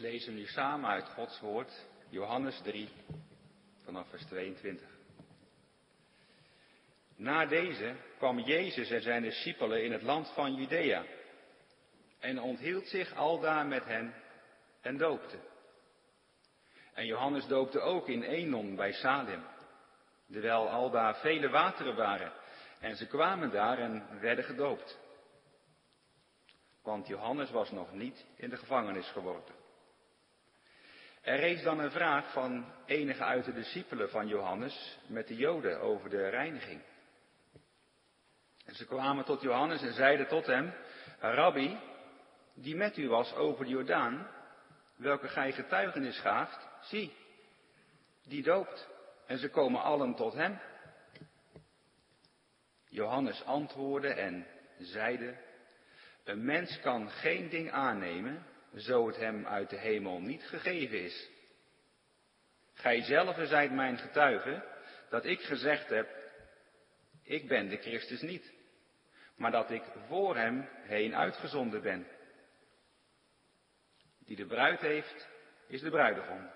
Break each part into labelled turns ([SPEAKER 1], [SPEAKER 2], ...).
[SPEAKER 1] lezen nu samen uit Gods woord, Johannes 3, vanaf vers 22. Na deze kwam Jezus en zijn discipelen in het land van Judea en onthield zich aldaar met hen en doopte. En Johannes doopte ook in Enon bij Salem, terwijl aldaar vele wateren waren. En ze kwamen daar en werden gedoopt. Want Johannes was nog niet in de gevangenis geworpen. Er rees dan een vraag van enige uit de discipelen van Johannes met de Joden over de reiniging. En ze kwamen tot Johannes en zeiden tot hem, Rabbi, die met u was over de Jordaan, welke gij getuigenis gaaft, zie, die doopt. En ze komen allen tot hem. Johannes antwoordde en zeide, een mens kan geen ding aannemen, zo het hem uit de hemel niet gegeven is. Gij zelf zijt mijn getuige, dat ik gezegd heb, ik ben de Christus niet, maar dat ik voor hem heen uitgezonden ben. Die de bruid heeft, is de bruidegom.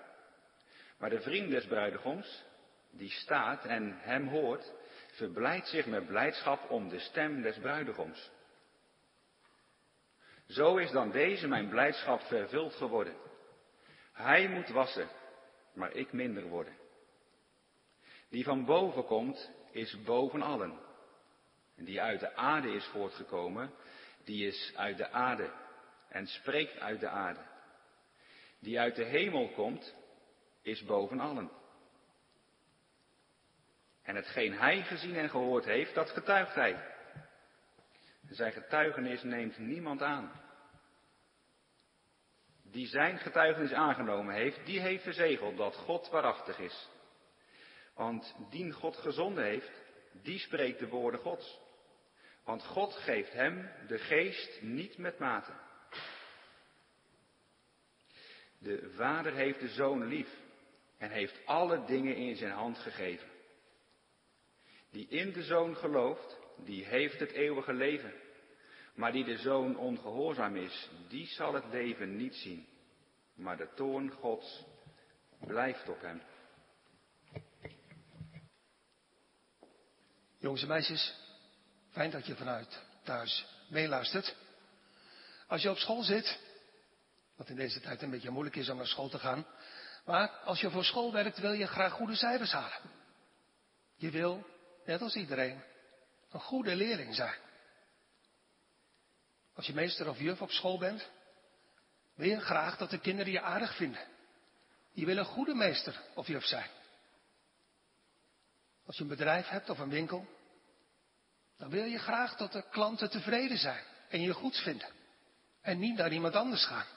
[SPEAKER 1] Maar de vriend des bruidegoms, die staat en hem hoort, verblijdt zich met blijdschap om de stem des bruidegoms. Zo is dan deze mijn blijdschap vervuld geworden. Hij moet wassen, maar ik minder worden. Die van boven komt, is boven allen. En die uit de aarde is voortgekomen, die is uit de aarde en spreekt uit de aarde. Die uit de hemel komt, is boven allen. En hetgeen hij gezien en gehoord heeft, dat getuigt hij. Zijn getuigenis neemt niemand aan. Die zijn getuigenis aangenomen heeft, die heeft verzegeld dat God waarachtig is. Want dien God gezonden heeft, die spreekt de woorden Gods. Want God geeft hem de geest niet met mate. De vader heeft de zoon lief en heeft alle dingen in zijn hand gegeven. Die in de zoon gelooft, die heeft het eeuwige leven. Maar die de zoon ongehoorzaam is, die zal het leven niet zien. Maar de toorn Gods blijft op hem.
[SPEAKER 2] Jongens en meisjes, fijn dat je vanuit thuis meeluistert. Als je op school zit, wat in deze tijd een beetje moeilijk is om naar school te gaan, maar als je voor school werkt wil je graag goede cijfers halen. Je wil, net als iedereen, een goede leerling zijn. Als je meester of juf op school bent, wil je graag dat de kinderen je aardig vinden. Je wil een goede meester of juf zijn. Als je een bedrijf hebt of een winkel, dan wil je graag dat de klanten tevreden zijn en je goed vinden. En niet naar iemand anders gaan.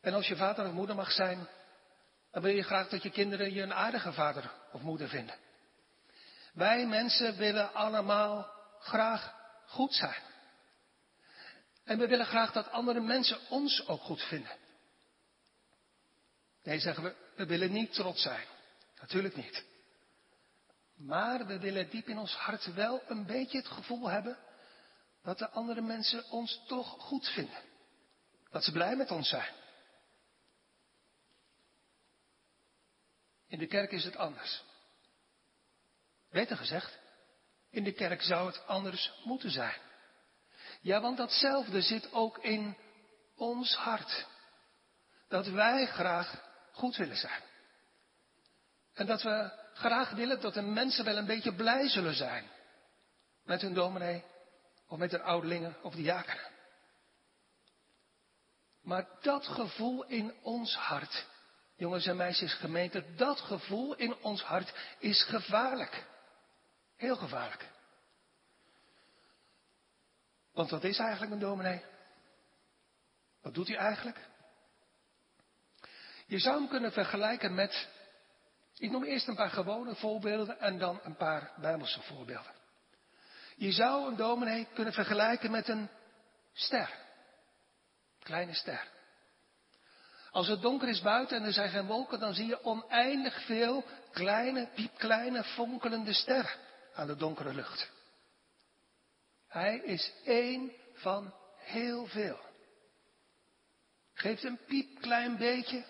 [SPEAKER 2] En als je vader of moeder mag zijn, dan wil je graag dat je kinderen je een aardige vader of moeder vinden. Wij mensen willen allemaal graag goed zijn. En we willen graag dat andere mensen ons ook goed vinden. Nee, zeggen we, we willen niet trots zijn. Natuurlijk niet. Maar we willen diep in ons hart wel een beetje het gevoel hebben dat de andere mensen ons toch goed vinden. Dat ze blij met ons zijn. In de kerk is het anders. Beter gezegd, in de kerk zou het anders moeten zijn. Ja, want datzelfde zit ook in ons hart. Dat wij graag goed willen zijn. En dat we graag willen dat de mensen wel een beetje blij zullen zijn. Met hun dominee, of met hun ouderlingen, of de diakenen. Maar dat gevoel in ons hart, jongens en meisjes gemeente, dat gevoel in ons hart is gevaarlijk. Heel gevaarlijk. Want wat is eigenlijk een dominee? Wat doet hij eigenlijk? Je zou hem kunnen vergelijken met. Ik noem eerst een paar gewone voorbeelden en dan een paar bijbelse voorbeelden. Je zou een dominee kunnen vergelijken met een ster. Kleine ster. Als het donker is buiten en er zijn geen wolken, dan zie je oneindig veel kleine, piepkleine, fonkelende sterren aan de donkere lucht. Hij is één van heel veel. geeft een piepklein beetje,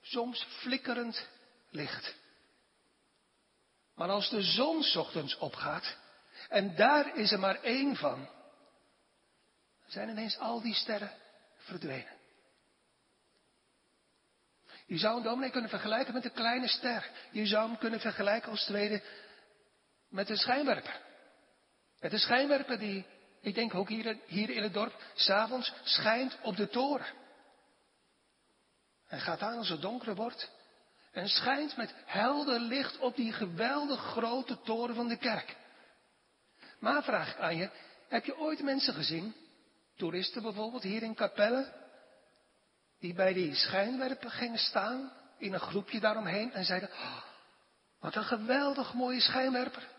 [SPEAKER 2] soms flikkerend licht. Maar als de zon ochtends opgaat, en daar is er maar één van, zijn ineens al die sterren verdwenen. Je zou een dominee kunnen vergelijken met een kleine ster. Je zou hem kunnen vergelijken als tweede met een schijnwerper. Met een schijnwerper die, ik denk ook hier, hier in het dorp, s'avonds schijnt op de toren. En gaat aan als het donker wordt. En schijnt met helder licht op die geweldig grote toren van de kerk. Maar vraag ik aan je, heb je ooit mensen gezien, toeristen bijvoorbeeld hier in Capelle, die bij die schijnwerper gingen staan, in een groepje daaromheen en zeiden, oh, wat een geweldig mooie schijnwerper.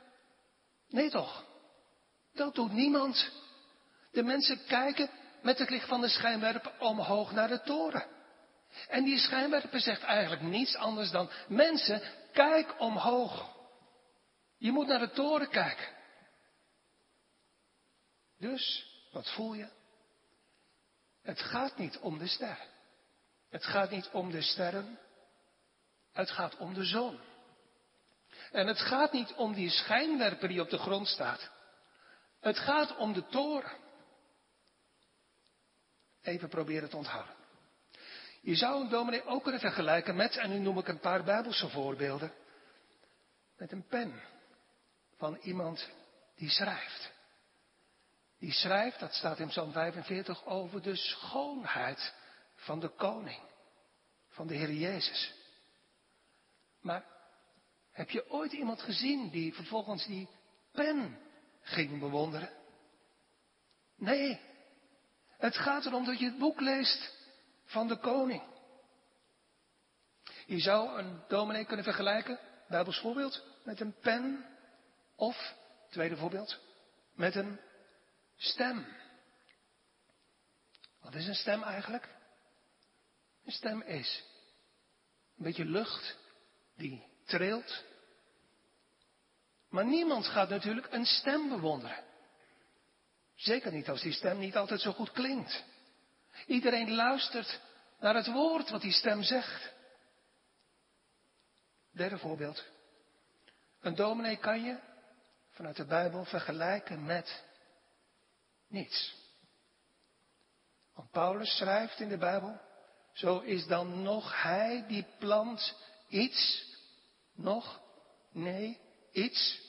[SPEAKER 2] Nee toch? Dat doet niemand. De mensen kijken met het licht van de schijnwerper omhoog naar de toren. En die schijnwerper zegt eigenlijk niets anders dan, mensen, kijk omhoog. Je moet naar de toren kijken. Dus, wat voel je? Het gaat niet om de ster. Het gaat niet om de sterren. Het gaat om de zon. En het gaat niet om die schijnwerper die op de grond staat. Het gaat om de toren. Even proberen te onthouden. Je zou een dominee ook kunnen vergelijken met, en nu noem ik een paar Bijbelse voorbeelden, met een pen van iemand die schrijft. Die schrijft, dat staat in Psalm 45, over de schoonheid van de koning, van de Heer Jezus. Maar heb je ooit iemand gezien die vervolgens die pen ging bewonderen? Nee, het gaat erom dat je het boek leest van de koning. Je zou een dominee kunnen vergelijken, Bijbels voorbeeld, met een pen of, tweede voorbeeld, met een stem. Wat is een stem eigenlijk? Een stem is een beetje lucht die trilt. Maar niemand gaat natuurlijk een stem bewonderen. Zeker niet als die stem niet altijd zo goed klinkt. Iedereen luistert naar het woord wat die stem zegt. Derde voorbeeld. Een dominee kan je vanuit de Bijbel vergelijken met niets. Want Paulus schrijft in de Bijbel, zo is dan nog hij die plant iets, nog, nee, iets.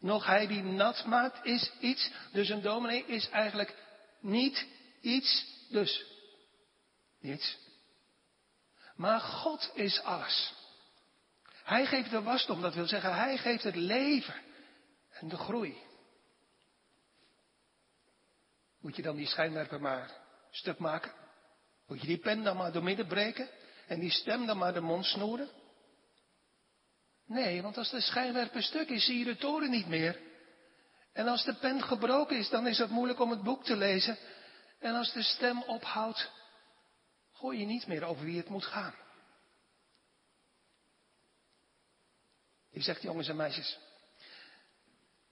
[SPEAKER 2] Nog hij die nat maakt is iets. Dus een dominee is eigenlijk niet iets, dus niets. Maar God is alles. Hij geeft de wasdom, dat wil zeggen, hij geeft het leven en de groei. Moet je dan die schijnwerper maar stuk maken? Moet je die pen dan maar door midden breken? En die stem dan maar de mond snoeren? Nee, want als de schijnwerper stuk is, zie je de toren niet meer. En als de pen gebroken is, dan is het moeilijk om het boek te lezen. En als de stem ophoudt, hoor je niet meer over wie het moet gaan. Je zegt, jongens en meisjes,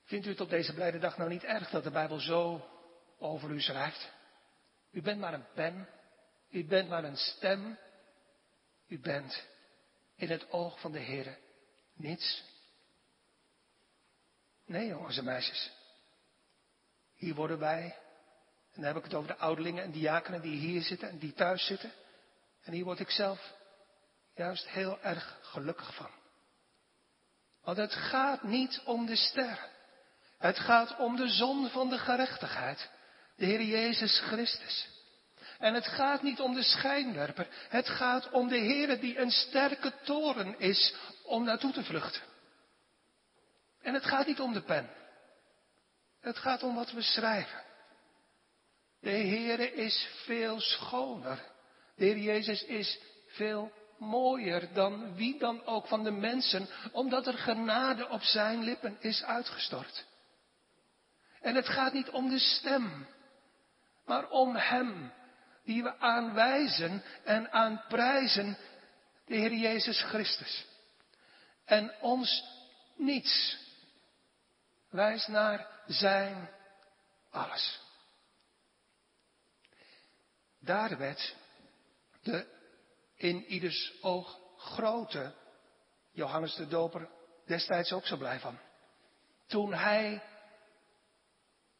[SPEAKER 2] vindt u het op deze blijde dag nou niet erg dat de Bijbel zo over u schrijft? U bent maar een pen, u bent maar een stem, u bent in het oog van de Heer niets. Nee, jongens en meisjes. Hier worden wij, en dan heb ik het over de ouderlingen en diakenen die hier zitten en die thuis zitten. En hier word ik zelf juist heel erg gelukkig van. Want het gaat niet om de ster. Het gaat om de zon van de gerechtigheid. De Heer Jezus Christus. En het gaat niet om de schijnwerper. Het gaat om de Heer die een sterke toren is om naartoe te vluchten. En het gaat niet om de pen. Het gaat om wat we schrijven. De Heere is veel schoner. De Heer Jezus is veel mooier dan wie dan ook van de mensen, omdat er genade op zijn lippen is uitgestort. En het gaat niet om de stem, maar om Hem, die we aanwijzen en aanprijzen, de Heer Jezus Christus. En ons niets wijst naar Zijn alles. Daar werd De in ieders oog grote Johannes de Doper destijds ook zo blij van. Toen hij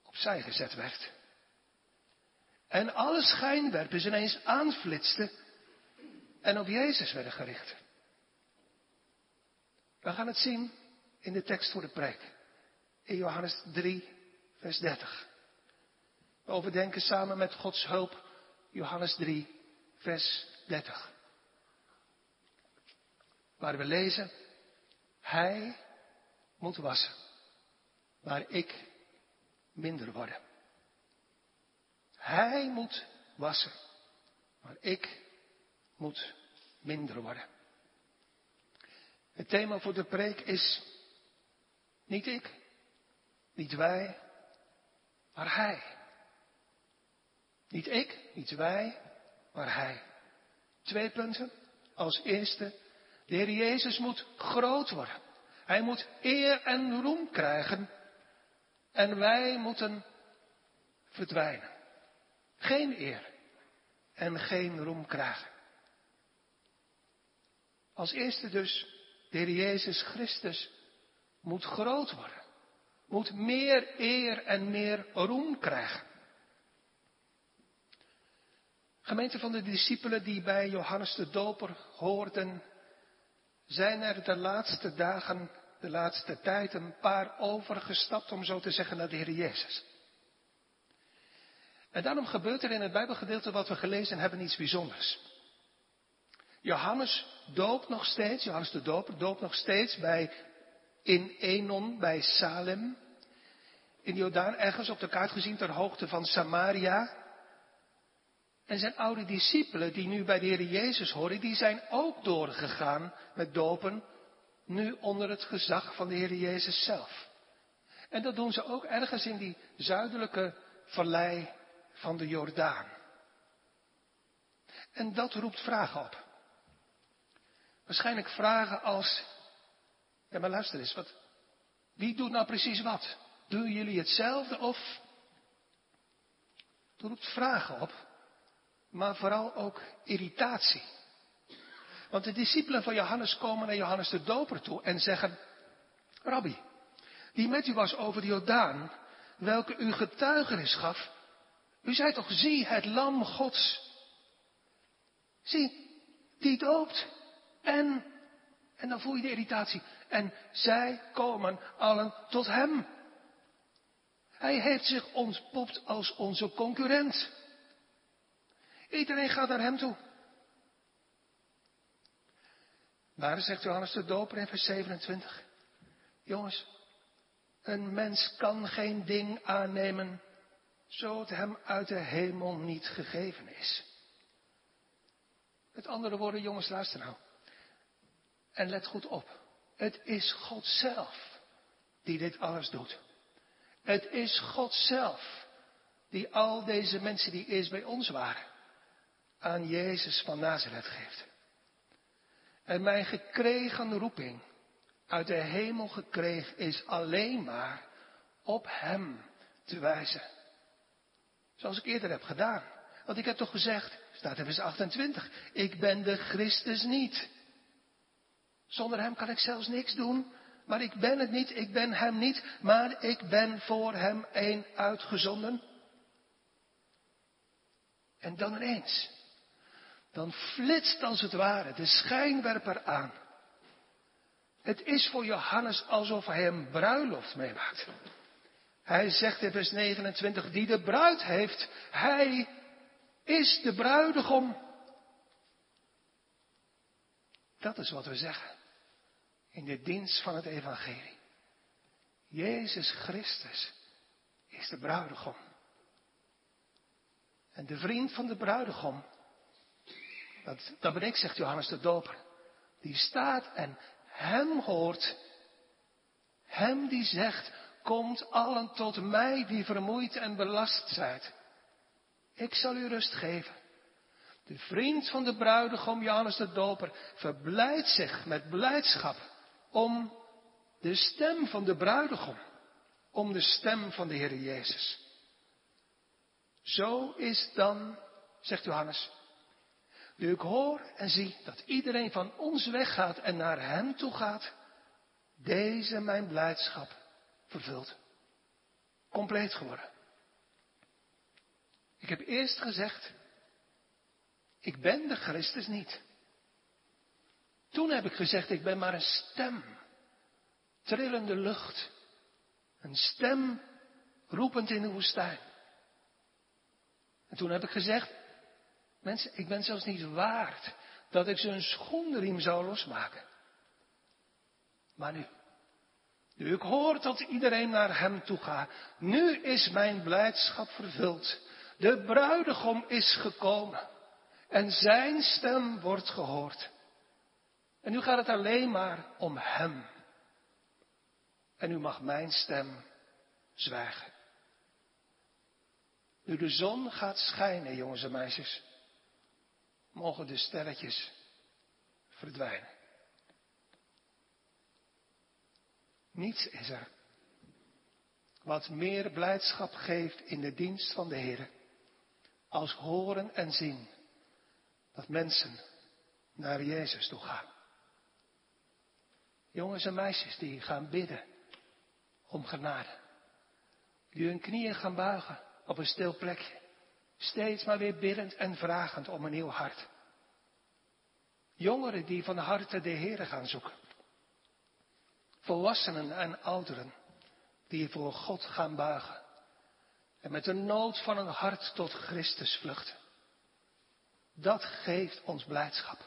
[SPEAKER 2] opzij gezet werd. En alle schijnwerpers ineens aanflitsten en op Jezus werden gericht. We gaan het zien in de tekst voor de preek. In Johannes 3, vers 30. We overdenken samen met Gods hulp Johannes 3, vers 30. Waar we lezen, Hij moet wassen, maar ik minder worden. Hij moet wassen, maar ik moet minder worden. Het thema voor de preek is niet ik, niet wij, maar Hij. Niet ik, niet wij, maar Hij. Twee punten. Als eerste, de Heer Jezus moet groot worden. Hij moet eer en roem krijgen. En wij moeten verdwijnen. Geen eer en geen roem krijgen. Als eerste dus, de Heer Jezus Christus moet groot worden. Moet meer eer en meer roem krijgen. Gemeente van de discipelen die bij Johannes de Doper hoorden, zijn er de laatste dagen, de laatste tijd een paar overgestapt, om zo te zeggen, naar de Heer Jezus. En daarom gebeurt er in het Bijbelgedeelte wat we gelezen hebben iets bijzonders. Johannes doopt nog steeds, Johannes de Doper doopt nog steeds bij, in Enon, bij Salem. In Jordaan ergens op de kaart gezien ter hoogte van Samaria. En zijn oude discipelen die nu bij de Heer Jezus horen, die zijn ook doorgegaan met dopen, nu onder het gezag van de Heer Jezus zelf. En dat doen ze ook ergens in die zuidelijke vallei van de Jordaan. En dat roept vragen op. Waarschijnlijk vragen als, ja maar luister eens, wat, wie doet nou precies wat? Doen jullie hetzelfde of? Dat roept vragen op maar vooral ook irritatie. Want de discipelen van Johannes komen naar Johannes de Doper toe en zeggen, Rabbi, die met u was over de Jordaan, welke u getuigenis gaf, u zei toch, zie het lam Gods. Zie, die doopt en, en dan voel je de irritatie. En zij komen allen tot hem. Hij heeft zich ontpopt als onze concurrent. Iedereen gaat naar hem toe. Maar, zegt Johannes de Doper in vers 27. Jongens, een mens kan geen ding aannemen zo het hem uit de hemel niet gegeven is. Met andere woorden, jongens, luister nou. En let goed op. Het is God zelf die dit alles doet. Het is God zelf die al deze mensen die eerst bij ons waren, aan Jezus van Nazareth geeft. En mijn gekregen roeping, uit de hemel gekregen, is alleen maar op Hem te wijzen. Zoals ik eerder heb gedaan. Want ik heb toch gezegd, staat in vers 28, ik ben de Christus niet. Zonder Hem kan ik zelfs niks doen. Maar ik ben het niet, ik ben Hem niet, maar ik ben voor Hem één uitgezonden. En dan ineens, dan flitst als het ware de schijnwerper aan. Het is voor Johannes alsof hij een bruiloft meemaakt. Hij zegt in vers 29, die de bruid heeft, hij is de bruidegom. Dat is wat we zeggen in de dienst van het evangelie. Jezus Christus is de bruidegom. En de vriend van de bruidegom dat, dat ben ik, zegt Johannes de Doper. Die staat en hem hoort. Hem die zegt, komt allen tot mij die vermoeid en belast zijt. Ik zal u rust geven. De vriend van de bruidegom Johannes de Doper verblijdt zich met blijdschap om de stem van de bruidegom, om de stem van de Heer Jezus. Zo is dan, zegt Johannes, Nu ik hoor en zie dat iedereen van ons weggaat en naar Hem toe gaat, deze mijn blijdschap vervult. Compleet geworden. Ik heb eerst gezegd, ik ben de Christus niet. Toen heb ik gezegd, ik ben maar een stem, trillende lucht, een stem roepend in de woestijn. En toen heb ik gezegd, mensen, ik ben zelfs niet waard dat ik ze een schoenriem zou losmaken. Maar nu, nu ik hoor dat iedereen naar hem toe gaat, nu is mijn blijdschap vervuld. De bruidegom is gekomen en zijn stem wordt gehoord. En nu gaat het alleen maar om hem. En nu mag mijn stem zwijgen. Nu de zon gaat schijnen, jongens en meisjes, mogen de sterretjes verdwijnen. Niets is er wat meer blijdschap geeft in de dienst van de Heer, als horen en zien dat mensen naar Jezus toe gaan. Jongens en meisjes die gaan bidden om genade. Die hun knieën gaan buigen op een stil plekje. Steeds maar weer biddend en vragend om een nieuw hart. Jongeren die van harte de Heer gaan zoeken. Volwassenen en ouderen die voor God gaan buigen. En met de nood van een hart tot Christus vluchten. Dat geeft ons blijdschap.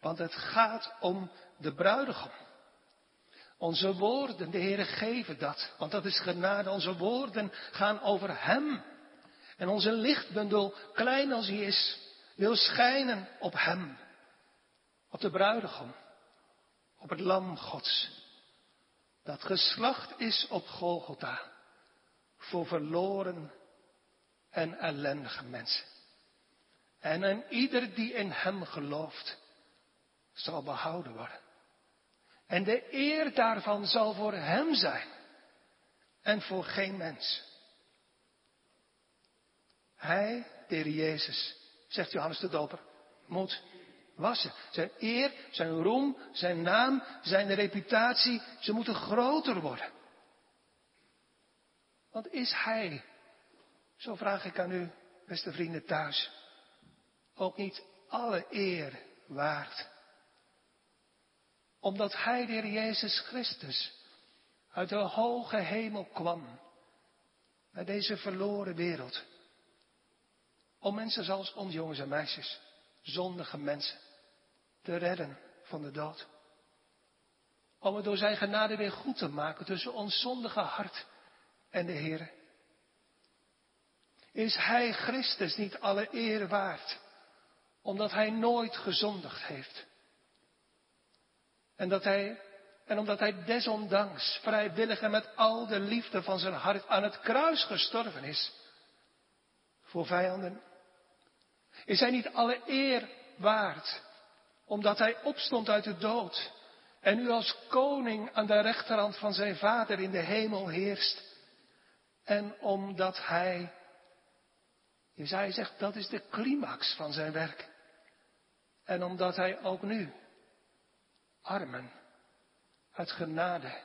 [SPEAKER 2] Want het gaat om de bruidegom. Onze woorden, de Heere geven dat, want dat is genade. Onze woorden gaan over Hem. En onze lichtbundel, klein als hij is, wil schijnen op Hem. Op de bruidegom. Op het lam Gods. Dat geslacht is op Golgotha. Voor verloren en ellendige mensen. En een ieder die in Hem gelooft, zal behouden worden. En de eer daarvan zal voor Hem zijn en voor geen mens. Hij, de Jezus, zegt Johannes de Doper, moet wassen. Zijn eer, zijn roem, zijn naam, zijn reputatie, ze moeten groter worden. Want is Hij, zo vraag ik aan u, beste vrienden thuis, ook niet alle eer waard? Omdat Hij, de Heer Jezus Christus, uit de hoge hemel kwam naar deze verloren wereld. Om mensen zoals ons jongens en meisjes, zondige mensen, te redden van de dood. Om het door zijn genade weer goed te maken tussen ons zondige hart en de Heer. Is Hij Christus niet alle eer waard, omdat Hij nooit gezondigd heeft? En, dat hij, en omdat hij desondanks vrijwillig en met al de liefde van zijn hart aan het kruis gestorven is. Voor vijanden. Is hij niet alle eer waard, omdat hij opstond uit de dood en nu als koning aan de rechterhand van zijn vader in de hemel heerst. En omdat hij, Jezaja zegt, dat is de climax van zijn werk. En omdat hij ook nu armen uit genade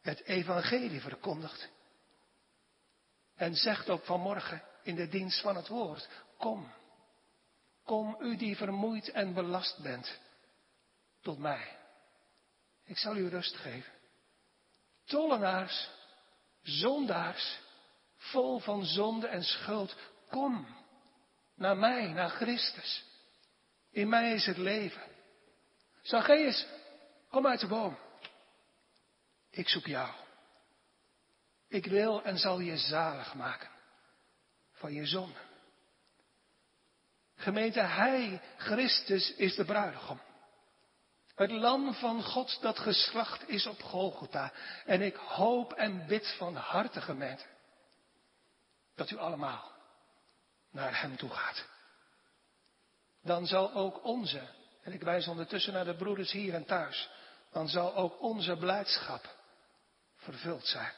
[SPEAKER 2] het evangelie verkondigt. En zegt ook vanmorgen in de dienst van het woord, kom, kom u die vermoeid en belast bent, tot mij. Ik zal u rust geven. Tollenaars, zondaars, vol van zonde en schuld, kom naar mij, naar Christus. In mij is het leven. Zacchaeus, kom uit de boom. Ik zoek jou. Ik wil en zal je zalig maken van je zonde. Gemeente, Hij, Christus, is de bruidegom. Het lam van God dat geslacht is op Golgotha. En ik hoop en bid van harte, gemeente, dat u allemaal naar Hem toe gaat. Dan zal ook onze en ik wijs ondertussen naar de broeders hier en thuis. Dan zal ook onze blijdschap vervuld zijn.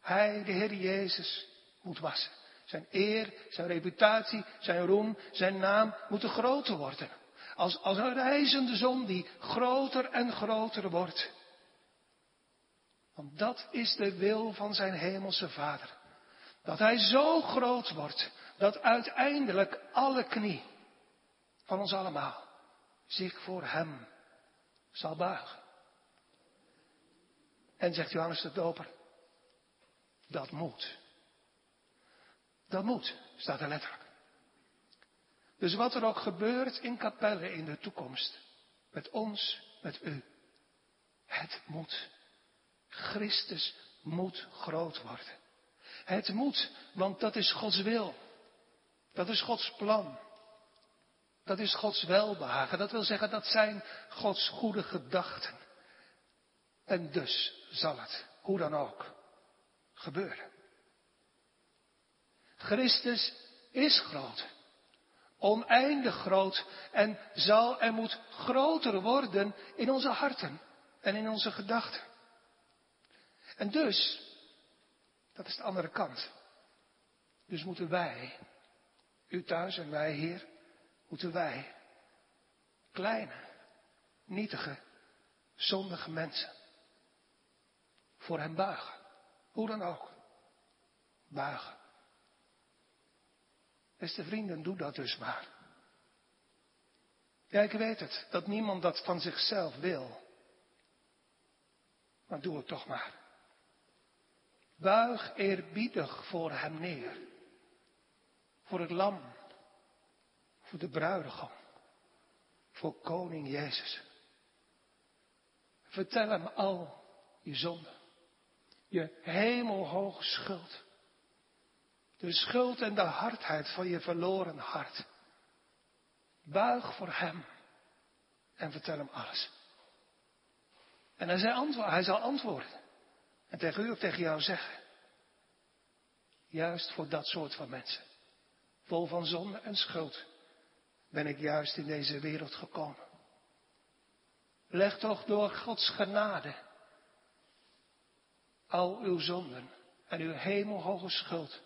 [SPEAKER 2] Hij, de Heer Jezus, moet wassen. Zijn eer, zijn reputatie, zijn roem, zijn naam moeten groter worden. Als, als een reizende zon die groter en groter wordt. Want dat is de wil van zijn hemelse Vader. Dat hij zo groot wordt dat uiteindelijk alle knie van ons allemaal zich voor hem zal buigen. En zegt Johannes de Doper, dat moet. Dat moet, staat er letterlijk. Dus wat er ook gebeurt in kapellen in de toekomst, met ons, met u, het moet. Christus moet groot worden. Het moet, want dat is Gods wil. Dat is Gods plan. Dat is Gods welbehagen. Dat wil zeggen, dat zijn Gods goede gedachten. En dus zal het, hoe dan ook, gebeuren. Christus is groot. Oneindig groot. En zal en moet groter worden in onze harten en in onze gedachten. En dus, dat is de andere kant. Dus moeten wij, u thuis en wij hier, moeten wij, kleine, nietige, zondige mensen, voor hem buigen. Hoe dan ook. Buigen. Beste vrienden, doe dat dus maar. Ja, ik weet het, dat niemand dat van zichzelf wil. Maar doe het toch maar. Buig eerbiedig voor hem neer. Voor het lam. Voor de bruidegom. Voor koning Jezus. Vertel hem al je zonden. Je hemelhoge schuld. De schuld en de hardheid van je verloren hart. Buig voor hem en vertel hem alles. En hij, zal hij zal antwoorden. En tegen u tegen jou zeggen. Juist voor dat soort van mensen. Vol van zonde en schuld. Ben ik juist in deze wereld gekomen. Leg toch door Gods genade. Al uw zonden en uw hemelhoge schuld.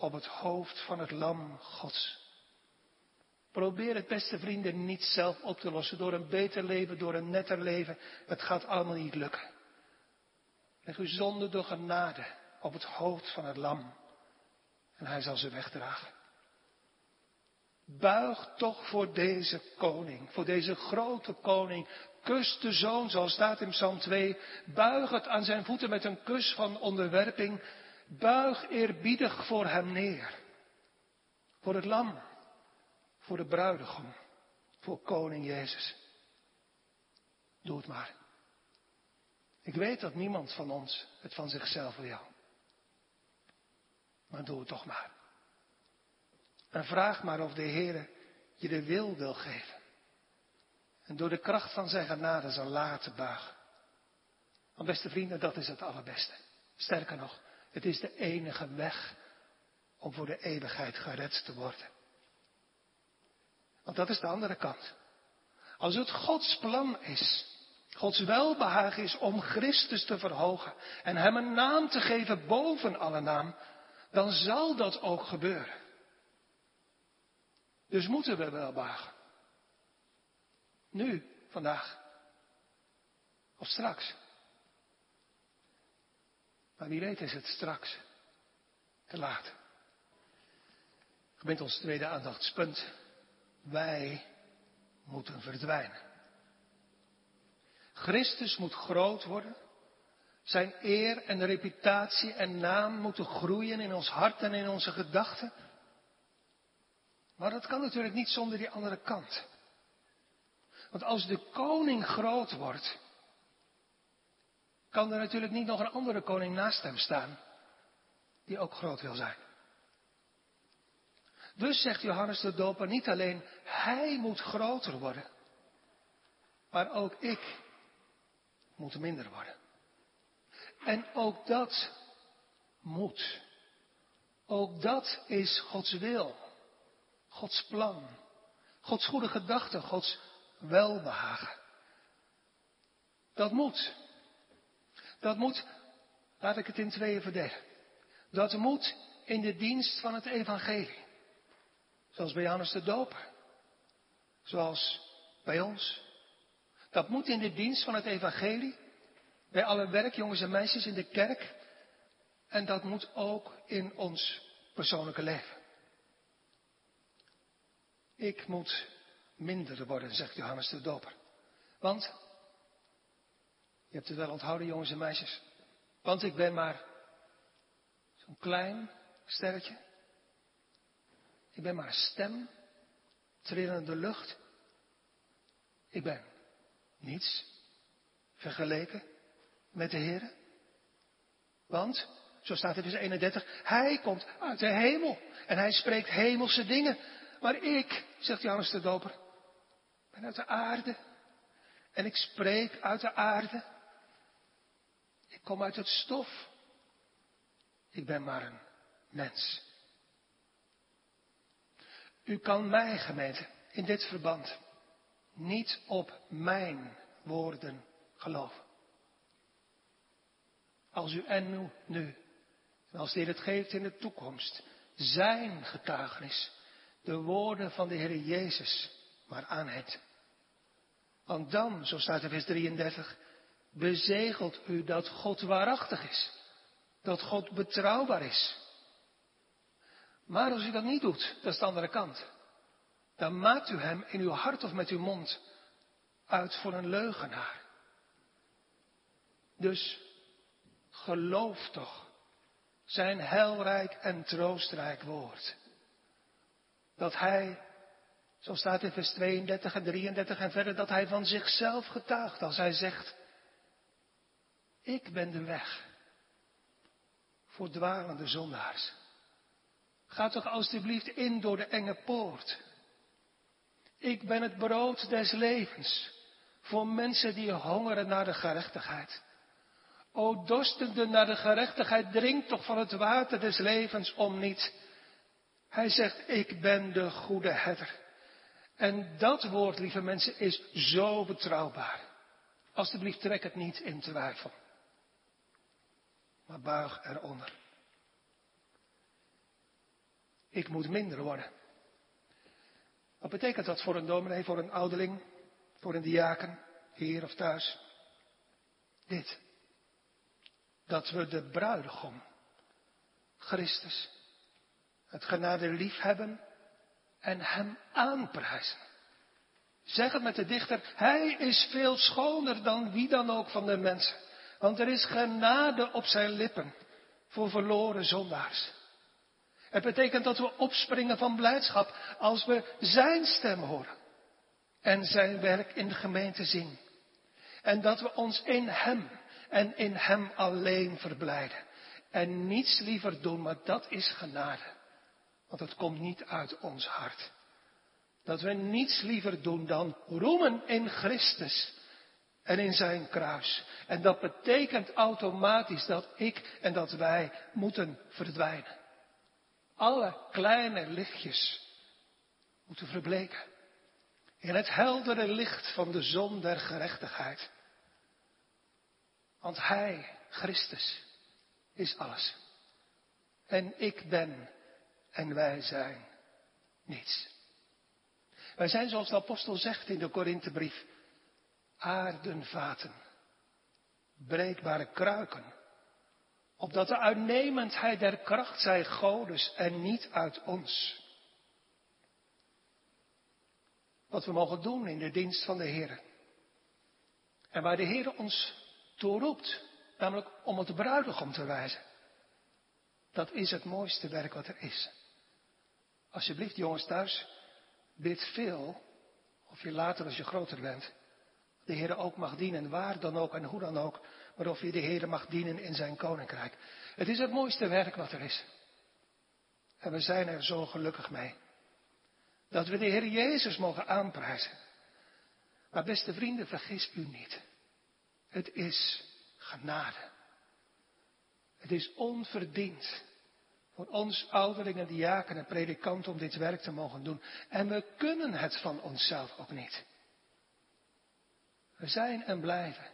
[SPEAKER 2] Op het hoofd van het lam Gods. Probeer het, beste vrienden, niet zelf op te lossen door een beter leven, door een netter leven. Het gaat allemaal niet lukken. Leg uw zonde door genade op het hoofd van het lam. En hij zal ze wegdragen. Buig toch voor deze koning, voor deze grote koning. Kus de zoon, zoals staat in Psalm 2. Buig het aan zijn voeten met een kus van onderwerping. Buig eerbiedig voor hem neer. Voor het lam, voor de bruidegom, voor koning Jezus. Doe het maar. Ik weet dat niemand van ons het van zichzelf wil. Maar doe het toch maar. En vraag maar of de Heer je de wil wil geven. En door de kracht van zijn genade zal laten buigen. Want beste vrienden, dat is het allerbeste. Sterker nog, het is de enige weg om voor de eeuwigheid gered te worden. Want dat is de andere kant. Als het Gods plan is Gods welbehagen is om Christus te verhogen en hem een naam te geven boven alle naam, dan zal dat ook gebeuren. Dus moeten we welbehagen. Nu, vandaag. Of straks. Maar wie weet is het straks te laat. Gemeente ons tweede aandachtspunt. Wij moeten verdwijnen. Christus moet groot worden. Zijn eer en reputatie en naam moeten groeien in ons hart en in onze gedachten. Maar dat kan natuurlijk niet zonder die andere kant. Want als de koning groot wordt, kan er natuurlijk niet nog een andere koning naast hem staan, die ook groot wil zijn. Dus zegt Johannes de Doper niet alleen hij moet groter worden, maar ook ik moeten minder worden. En ook dat moet. Ook dat is Gods wil. Gods plan. Gods goede gedachte. Gods welbehagen. Dat moet. Dat moet, laat ik het in tweeën verdelen. Dat moet in de dienst van het evangelie. Zoals bij Johannes de Doper. Zoals bij ons. Dat moet in de dienst van het evangelie. Bij alle werkjongens en meisjes in de kerk. En dat moet ook in ons persoonlijke leven. Ik moet minder worden, zegt Johannes de Doper. Want, je hebt het wel onthouden jongens en meisjes, want ik ben maar zo'n klein sterretje. Ik ben maar een stem, trillende lucht. Ik ben niets vergeleken met de Heer. Want, zo staat het in vers 31, Hij komt uit de hemel en Hij spreekt hemelse dingen. Maar ik, zegt Johannes de Doper, ben uit de aarde en ik spreek uit de aarde. Ik kom uit het stof. Ik ben maar een mens. U kan mij, gemeente, in dit verband niet op mijn woorden geloven. Als u en nu, nu en als de Heer het geeft in de toekomst, zijn getuigenis, de woorden van de Heer Jezus, maar aanhebt. Want dan, zo staat in vers 33, bezegelt u dat God waarachtig is. Dat God betrouwbaar is. Maar als u dat niet doet, dat is de andere kant. Dan maakt u hem in uw hart of met uw mond uit voor een leugenaar. Dus geloof toch zijn helrijk en troostrijk woord. Dat hij zo staat in vers 32 en 33 en verder dat hij van zichzelf getuigt als hij zegt, ik ben de weg voor dwalende zondaars. Ga toch alstublieft in door de enge poort. Ik ben het brood des levens voor mensen die hongeren naar de gerechtigheid. O dorstende naar de gerechtigheid, drink toch van het water des levens om niet. Hij zegt, ik ben de goede herder. En dat woord, lieve mensen, is zo betrouwbaar. Alsjeblieft, trek het niet in twijfel. Maar buig eronder. Ik moet minder worden. Wat betekent dat voor een dominee, voor een ouderling, voor een diaken, hier of thuis? Dit. Dat we de bruidegom, Christus, het genade lief hebben en hem aanprijzen. Zeg het met de dichter, hij is veel schoner dan wie dan ook van de mensen. Want er is genade op zijn lippen voor verloren zondaars. Het betekent dat we opspringen van blijdschap als we zijn stem horen en zijn werk in de gemeente zien. En dat we ons in hem en in hem alleen verblijden. En niets liever doen, maar dat is genade. Want het komt niet uit ons hart. Dat we niets liever doen dan roemen in Christus en in zijn kruis. En dat betekent automatisch dat ik en dat wij moeten verdwijnen. Alle kleine lichtjes moeten verbleken. In het heldere licht van de zon der gerechtigheid. Want Hij, Christus, is alles. En ik ben en wij zijn niets. Wij zijn, zoals de apostel zegt in de Korinthebrief, aardenvaten, breekbare kruiken, opdat de uitnemendheid der kracht zij Godes en niet uit ons. Wat we mogen doen in de dienst van de Heer. En waar de Heer ons toe roept, namelijk om het bruidegom te wijzen. Dat is het mooiste werk wat er is. Alsjeblieft, jongens thuis, bid veel, of je later als je groter bent, de Heer ook mag dienen, waar dan ook en hoe dan ook, maar of je de Heer mag dienen in zijn koninkrijk. Het is het mooiste werk wat er is. En we zijn er zo gelukkig mee. Dat we de Heer Jezus mogen aanprijzen. Maar beste vrienden, vergis u niet. Het is genade. Het is onverdiend voor ons ouderlingen, diaken en predikanten om dit werk te mogen doen. En we kunnen het van onszelf ook niet. We zijn en blijven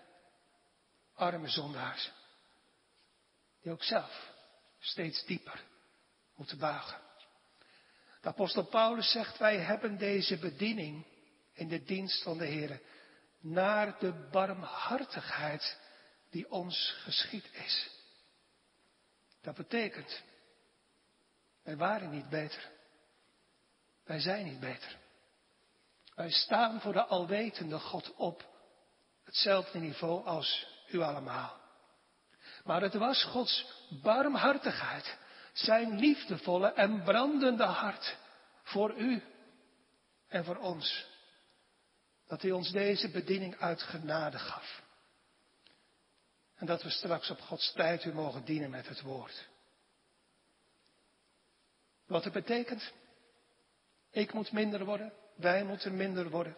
[SPEAKER 2] arme zondaars. Die ook zelf steeds dieper moeten buigen. De apostel Paulus zegt, wij hebben deze bediening in de dienst van de Heer naar de barmhartigheid die ons geschied is. Dat betekent, wij waren niet beter. Wij zijn niet beter. Wij staan voor de alwetende God op hetzelfde niveau als u allemaal. Maar het was Gods barmhartigheid, zijn liefdevolle en brandende hart voor u en voor ons, dat hij ons deze bediening uit genade gaf. En dat we straks op Gods tijd u mogen dienen met het woord. Wat het betekent? Ik moet minder worden, wij moeten minder worden.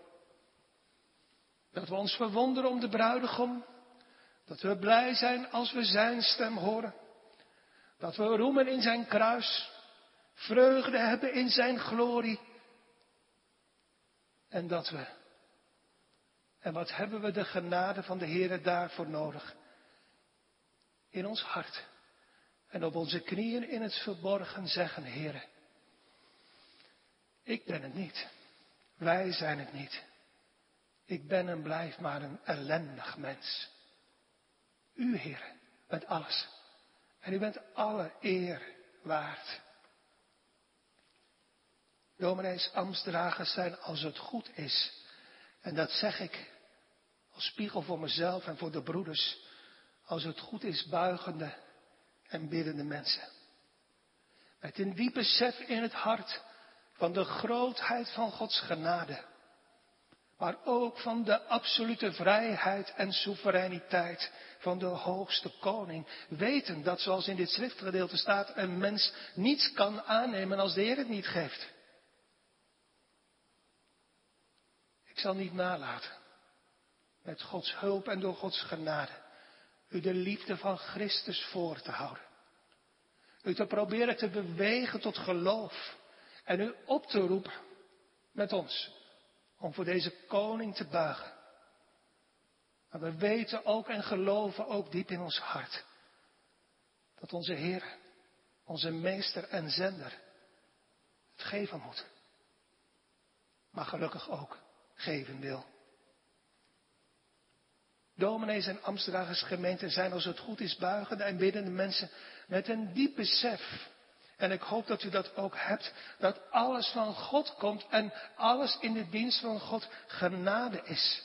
[SPEAKER 2] Dat we ons verwonderen om de bruidegom. Dat we blij zijn als we zijn stem horen. Dat we roemen in zijn kruis. Vreugde hebben in zijn glorie. En dat we. En wat hebben we de genade van de Heer daarvoor nodig? In ons hart. En op onze knieën in het verborgen zeggen, Heere. Ik ben het niet. Wij zijn het niet. Ik ben en blijf maar een ellendig mens. U, Heer, bent alles. En u bent alle eer waard. Dominees ambtsdragers zijn als het goed is. En dat zeg ik als spiegel voor mezelf en voor de broeders. Als het goed is, buigende en biddende mensen. Met een diep besef in het hart van de grootheid van Gods genade maar ook van de absolute vrijheid en soevereiniteit van de hoogste koning. Weten dat, zoals in dit schriftgedeelte staat, een mens niets kan aannemen als de Heer het niet geeft. Ik zal niet nalaten, met Gods hulp en door Gods genade, u de liefde van Christus voor te houden. U te proberen te bewegen tot geloof en u op te roepen met ons om voor deze koning te buigen. Maar we weten ook en geloven ook diep in ons hart dat onze Heer, onze Meester en Zender het geven moet. Maar gelukkig ook geven wil. Dominees en Amsterdagers gemeenten zijn als het goed is buigende en biddende mensen met een diep besef en ik hoop dat u dat ook hebt, dat alles van God komt en alles in de dienst van God genade is.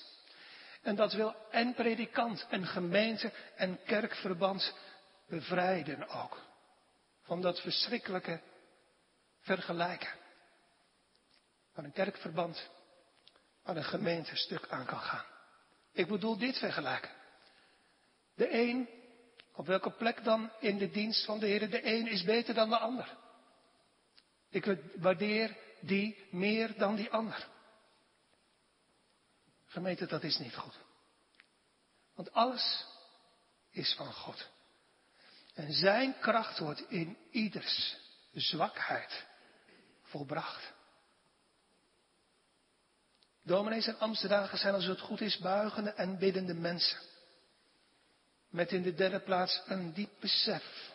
[SPEAKER 2] En dat wil en predikant en gemeente en kerkverband bevrijden ook. Van dat verschrikkelijke vergelijken. Waar een kerkverband, waar een gemeente stuk aan kan gaan. Ik bedoel dit vergelijken. De een op welke plek dan in de dienst van de Heer? De een is beter dan de ander. Ik waardeer die meer dan die ander. Gemeente, dat is niet goed. Want alles is van God. En zijn kracht wordt in ieders zwakheid volbracht. Dominees en Amsterdagen zijn als het goed is buigende en biddende mensen. Met in de derde plaats een diep besef.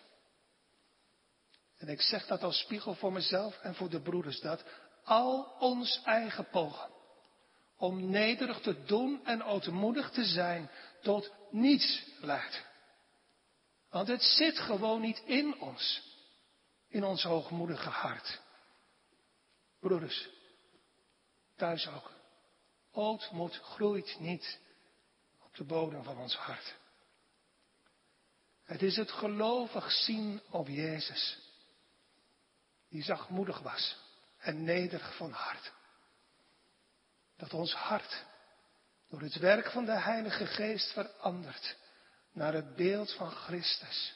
[SPEAKER 2] En ik zeg dat als spiegel voor mezelf en voor de broeders, dat al ons eigen pogen om nederig te doen en ootmoedig te zijn tot niets leidt. Want het zit gewoon niet in ons, in ons hoogmoedige hart. Broeders, thuis ook. Ootmoed groeit niet op de bodem van ons hart. Het is het gelovig zien op Jezus, die zachtmoedig was en nederig van hart. Dat ons hart door het werk van de Heilige Geest verandert naar het beeld van Christus.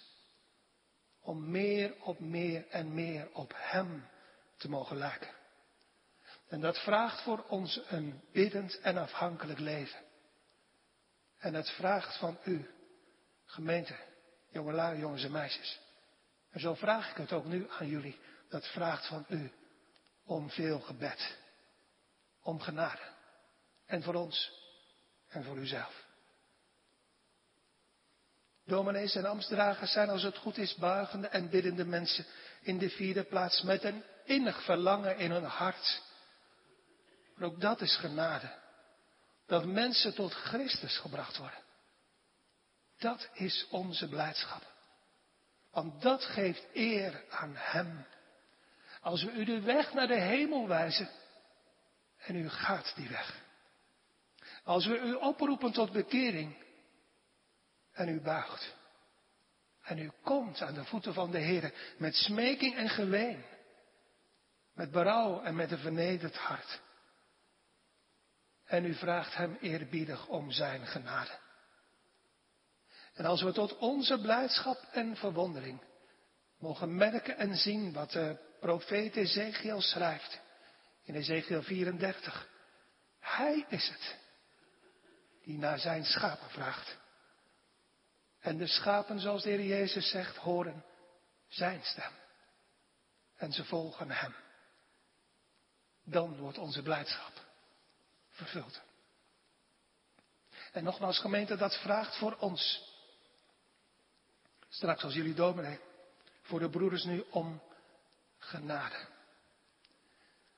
[SPEAKER 2] Om meer op meer en meer op Hem te mogen lijken. En dat vraagt voor ons een biddend en afhankelijk leven. En het vraagt van u, gemeente, jongelui, jongens en meisjes. En zo vraag ik het ook nu aan jullie. Dat vraagt van u om veel gebed. Om genade. En voor ons en voor uzelf. Dominees en ambtsdragers zijn als het goed is buigende en biddende mensen In de vierde plaats met een innig verlangen in hun hart. Maar ook dat is genade. Dat mensen tot Christus gebracht worden. Dat is onze blijdschap. Want dat geeft eer aan Hem. Als we u de weg naar de hemel wijzen en u gaat die weg. Als we u oproepen tot bekering en u buigt. En u komt aan de voeten van de Heer met smeking en geween. Met berouw en met een vernederd hart. En u vraagt hem eerbiedig om zijn genade. En als we tot onze blijdschap en verwondering mogen merken en zien wat de profeet Ezekiel schrijft in Ezekiel 34. Hij is het die naar zijn schapen vraagt. En de schapen, zoals de Heer Jezus zegt, horen zijn stem. En ze volgen hem. Dan wordt onze blijdschap vervuld. En nogmaals, gemeente, dat vraagt voor ons. Straks als jullie dominee, voor de broeders nu om genade.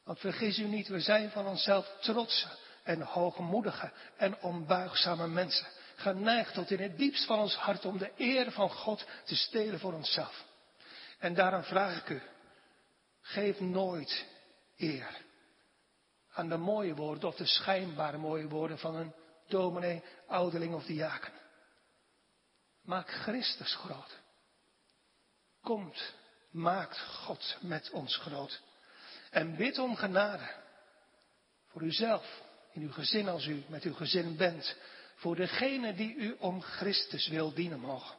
[SPEAKER 2] Want vergis u niet, we zijn van onszelf trotse en hoogmoedige en onbuigzame mensen. Geneigd tot in het diepst van ons hart om de eer van God te stelen voor onszelf. En daarom vraag ik u, geef nooit eer aan de mooie woorden of de schijnbare mooie woorden van een dominee, ouderling of diaken. Maak Christus groot. Komt, maakt God met ons groot. En bid om genade. Voor uzelf, in uw gezin als u met uw gezin bent. Voor degene die u om Christus wil dienen mogen.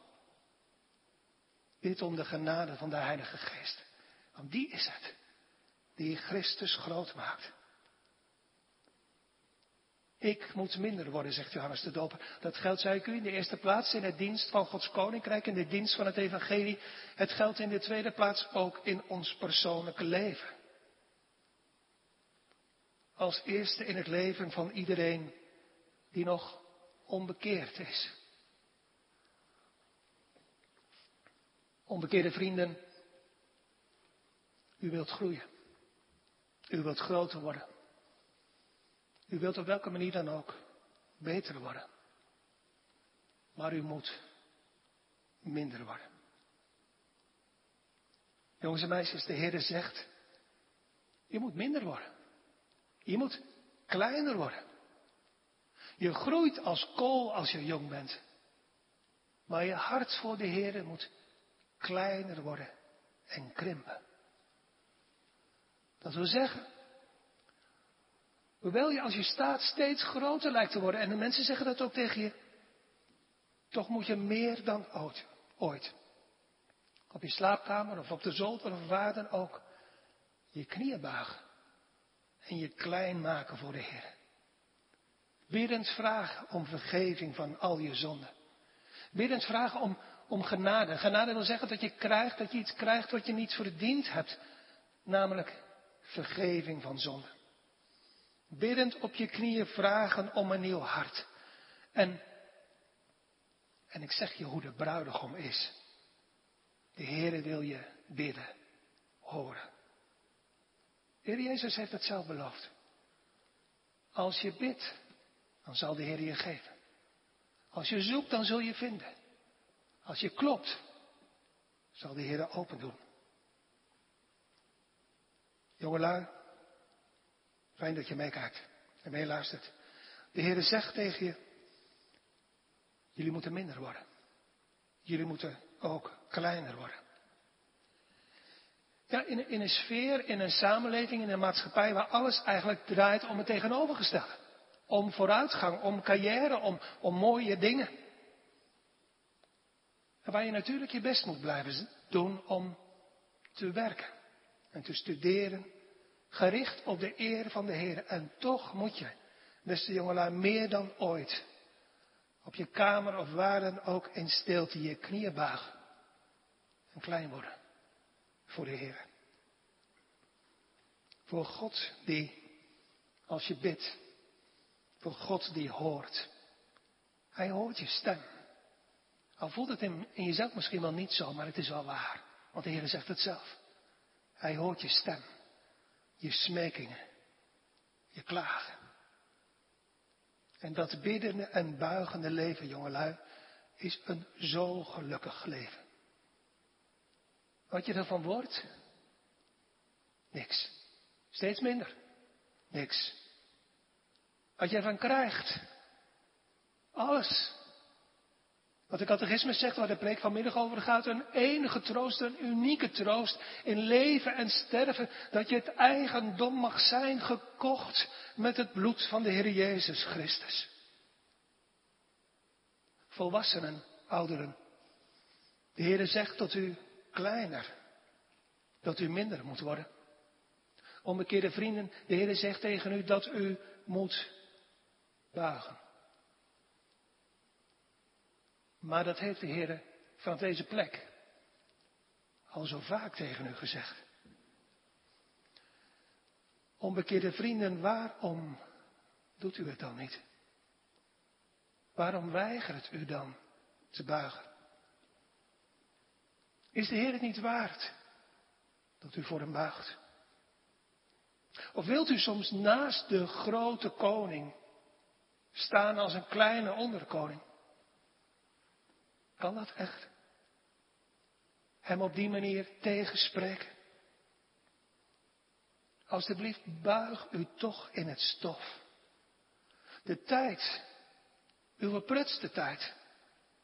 [SPEAKER 2] Bid om de genade van de Heilige Geest. Want die is het. Die Christus groot maakt. Ik moet minder worden, zegt Johannes de Doper. Dat geldt, zei ik u, in de eerste plaats in het dienst van Gods Koninkrijk, in de dienst van het Evangelie. Het geldt in de tweede plaats ook in ons persoonlijke leven. Als eerste in het leven van iedereen die nog onbekeerd is. Onbekeerde vrienden, u wilt groeien. U wilt groter worden. U wilt op welke manier dan ook beter worden. Maar u moet minder worden. Jongens en meisjes, de Heer zegt, je moet minder worden. Je moet kleiner worden. Je groeit als kool als je jong bent. Maar je hart voor de Heer moet kleiner worden en krimpen. Dat wil zeggen, Hoewel je als je staat steeds groter lijkt te worden. En de mensen zeggen dat ook tegen je. Toch moet je meer dan ooit. Op je slaapkamer of op de zolder of waar dan ook. Je knieën buigen. En je klein maken voor de Heer. Biddend vragen om vergeving van al je zonden. Biddend vragen om, om genade. Genade wil zeggen dat je krijgt, dat je iets krijgt wat je niet verdiend hebt. Namelijk vergeving van zonden. Biddend op je knieën vragen om een nieuw hart. En, en ik zeg je hoe de bruidegom is. De Heere wil je bidden, horen. De Heer Jezus heeft het zelf beloofd. Als je bidt, dan zal de Heer je geven. Als je zoekt, dan zul je vinden. Als je klopt, zal de Heer open doen. Jongelui, Fijn dat je meekijkt en meeluistert. De Heer zegt tegen je, jullie moeten minder worden. Jullie moeten ook kleiner worden. Ja, in, in een sfeer, in een samenleving, in een maatschappij waar alles eigenlijk draait om het tegenovergestelde. Om vooruitgang, om carrière, om, om mooie dingen. En waar je natuurlijk je best moet blijven doen om te werken en te studeren Gericht op de eer van de Heer. En toch moet je, beste jongelui, meer dan ooit. Op je kamer of waar dan ook in stilte je knieën buigen. En klein worden. Voor de Heer. Voor God die, als je bidt. Voor God die hoort. Hij hoort je stem. Al voelt het in, in jezelf misschien wel niet zo, maar het is wel waar. Want de Heer zegt het zelf. Hij hoort je stem, je smekingen, je klagen. En dat biddende en buigende leven, jongelui, is een zo gelukkig leven. Wat je ervan wordt? Niks. Steeds minder. Niks. Wat je ervan krijgt? Alles. Wat de catechisme zegt, waar de preek vanmiddag over gaat, een enige troost, een unieke troost in leven en sterven, dat je het eigendom mag zijn, gekocht met het bloed van de Heer Jezus Christus. Volwassenen, ouderen, de Heer zegt dat u kleiner, dat u minder moet worden. Onbekeerde vrienden, de Heer zegt tegen u dat u moet buigen. Maar dat heeft de Heer van deze plek al zo vaak tegen u gezegd. Onbekeerde vrienden, waarom doet u het dan niet? Waarom weigert u dan te buigen? Is de Heer het niet waard dat u voor hem buigt? Of wilt u soms naast de grote koning staan als een kleine onderkoning? Kan dat echt? Hem op die manier tegenspreken? Alsjeblieft, buig u toch in het stof. De tijd, uw prutste tijd,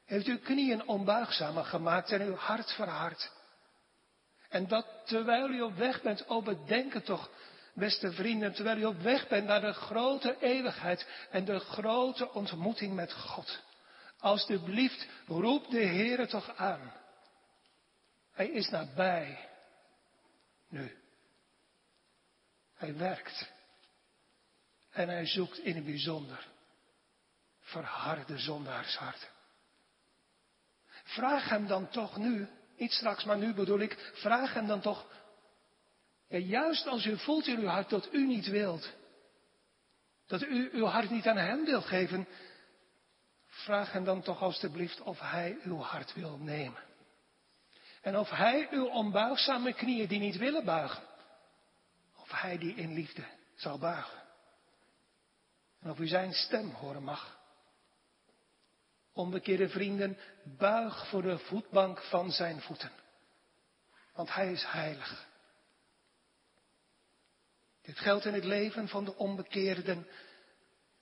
[SPEAKER 2] heeft uw knieën onbuigzamer gemaakt en uw hart verhard. En dat terwijl u op weg bent, oh bedenken toch, beste vrienden, terwijl u op weg bent naar de grote eeuwigheid en de grote ontmoeting met God. Alsjeblieft, roep de Heere toch aan. Hij is nabij. Nu. Hij werkt. En hij zoekt in het bijzonder verharde zondaarsharten. Vraag hem dan toch nu, niet straks, maar nu bedoel ik, vraag hem dan toch, juist als u voelt in uw hart dat u niet wilt, dat u uw hart niet aan hem wilt geven, Vraag hem dan toch alstublieft of hij uw hart wil nemen. En of hij uw onbuigzame knieën die niet willen buigen, of hij die in liefde zal buigen. En of u zijn stem horen mag. Onbekeerde vrienden, buig voor de voetbank van zijn voeten. Want hij is heilig. Dit geldt in het leven van de onbekeerden.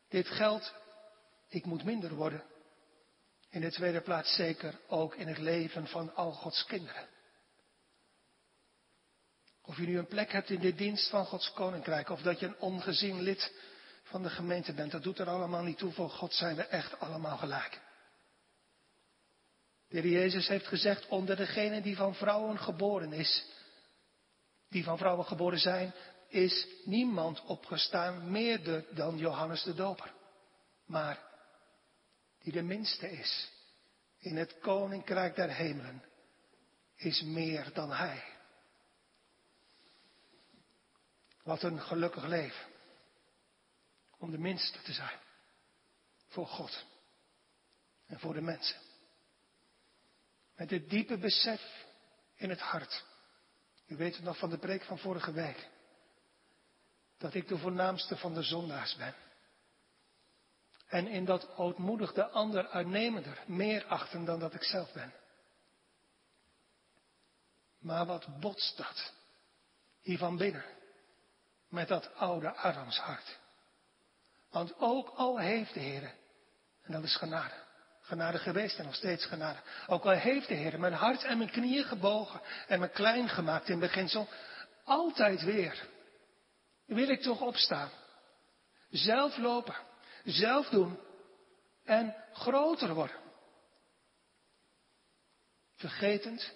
[SPEAKER 2] Dit geldt ik moet minder worden. In de tweede plaats zeker ook in het leven van al Gods kinderen. Of je nu een plek hebt in de dienst van Gods koninkrijk, of dat je een ongezien lid van de gemeente bent, dat doet er allemaal niet toe. Voor God zijn we echt allemaal gelijk. De heer Jezus heeft gezegd, onder degene die van vrouwen geboren is, die van vrouwen geboren zijn, is niemand opgestaan meer dan Johannes de Doper. Maar die de minste is in het koninkrijk der hemelen, is meer dan hij. Wat een gelukkig leven om de minste te zijn voor God en voor de mensen. Met het diepe besef in het hart. U weet het nog van de preek van vorige week. Dat ik de voornaamste van de zondaars ben. En in dat ootmoedig de ander uitnemender, meer achten dan dat ik zelf ben. Maar wat botst dat hier van binnen met dat oude Adamshart? Want ook al heeft de Heer, en dat is genade, genade geweest en nog steeds genade. Ook al heeft de Heer mijn hart en mijn knieën gebogen en me klein gemaakt in beginsel, altijd weer wil ik toch opstaan. Zelf lopen zelf doen en groter worden. Vergetend,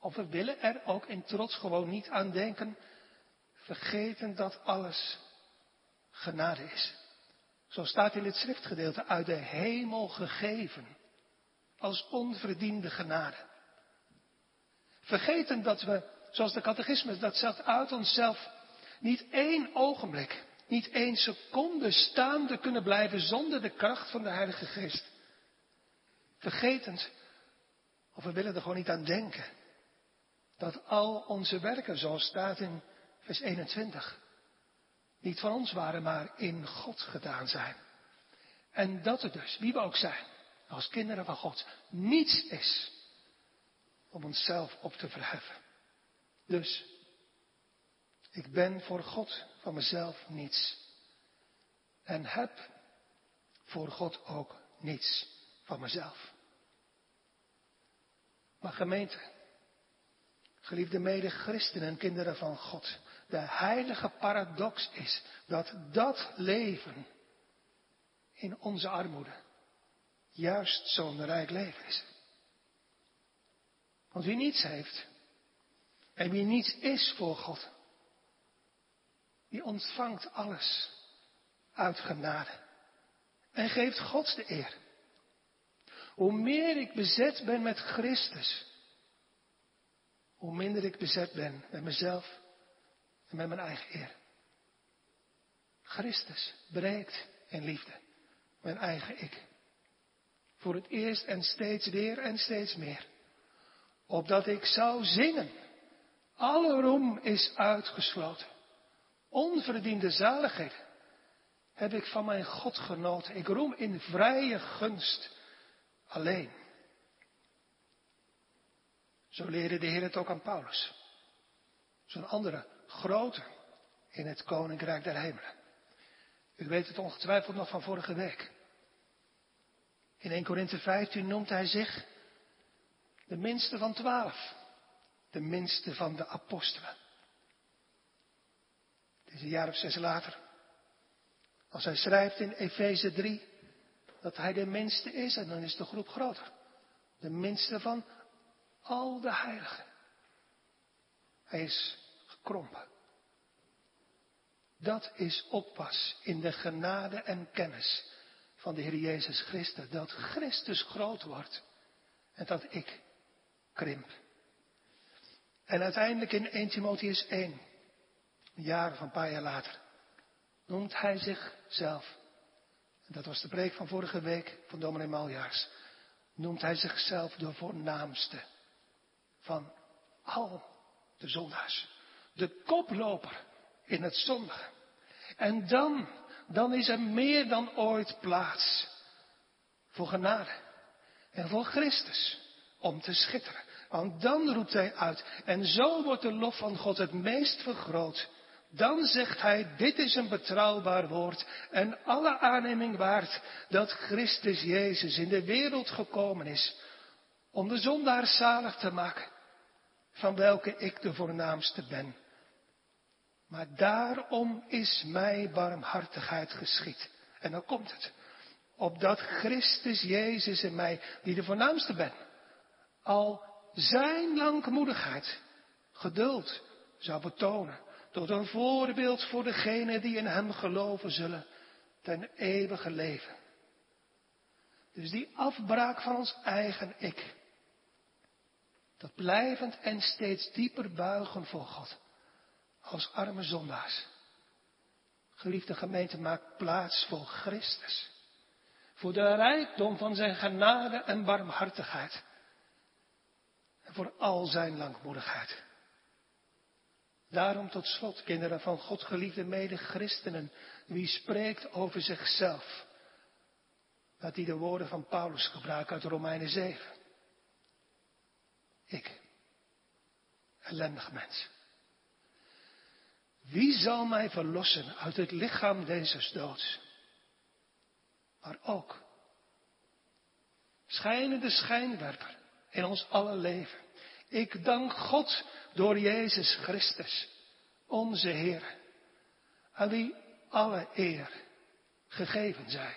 [SPEAKER 2] of we willen er ook in trots gewoon niet aan denken, vergeten dat alles genade is. Zo staat in het schriftgedeelte uit de hemel gegeven, als onverdiende genade. Vergeten dat we, zoals de catechismus dat zegt, uit onszelf niet één ogenblik niet één seconde staande kunnen blijven zonder de kracht van de Heilige Geest. Vergetend, of we willen er gewoon niet aan denken, dat al onze werken, zoals staat in vers 21, niet van ons waren, maar in God gedaan zijn. En dat er dus, wie we ook zijn, als kinderen van God, niets is om onszelf op te verheffen. Dus, ik ben voor God van mezelf niets. En heb voor God ook niets van mezelf. Maar gemeente, geliefde mede-christenen en kinderen van God, de heilige paradox is dat dat leven in onze armoede juist zo'n rijk leven is. Want wie niets heeft en wie niets is voor God, die ontvangt alles uit genade en geeft God de eer. Hoe meer ik bezet ben met Christus, hoe minder ik bezet ben met mezelf en met mijn eigen eer. Christus breekt in liefde mijn eigen ik. Voor het eerst en steeds weer en steeds meer. Opdat ik zou zingen. Alle roem is uitgesloten. Onverdiende zaligheid heb ik van mijn God genoten. Ik roem in vrije gunst alleen. Zo leerde de Heer het ook aan Paulus. Zo'n andere, grote in het koninkrijk der hemelen. U weet het ongetwijfeld nog van vorige week. In 1 Korinthe 15 noemt hij zich de minste van twaalf. De minste van de apostelen. Is een jaar of zes later. Als hij schrijft in Efeze 3 dat hij de minste is en dan is de groep groter. De minste van al de heiligen. Hij is gekrompen. Dat is oppas in de genade en kennis van de Heer Jezus Christus. Dat Christus groot wordt en dat ik krimp. En uiteindelijk in 1 Timotheus 1, een jaar of een paar jaar later, noemt hij zichzelf, en dat was de preek van vorige week van dominee Maljaars, noemt hij zichzelf de voornaamste van al de zondaars. De koploper in het zondige. En dan, dan is er meer dan ooit plaats voor genade en voor Christus om te schitteren. Want dan roept hij uit en zo wordt de lof van God het meest vergroot. Dan zegt hij, dit is een betrouwbaar woord en alle aanneming waard dat Christus Jezus in de wereld gekomen is om de zondaar zalig te maken, van welke ik de voornaamste ben. Maar daarom is mij barmhartigheid geschied. En dan komt het. Opdat Christus Jezus in mij, die de voornaamste ben, al zijn langmoedigheid, geduld zou betonen. Tot een voorbeeld voor degenen die in hem geloven zullen ten eeuwige leven. Dus die afbraak van ons eigen ik. Dat blijvend en steeds dieper buigen voor God als arme zondaars. Geliefde gemeente, maak plaats voor Christus. Voor de rijkdom van zijn genade en barmhartigheid. En voor al zijn langmoedigheid. Daarom tot slot, kinderen van God, geliefde mede-christenen, wie spreekt over zichzelf, dat hij de woorden van Paulus gebruikt uit Romeinen 7. Ik, ellendig mens. Wie zal mij verlossen uit het lichaam deze doods? Maar ook, schijnende schijnwerper in ons alle leven. Ik dank God door Jezus Christus, onze Heer, aan wie alle eer gegeven zij.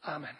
[SPEAKER 2] Amen.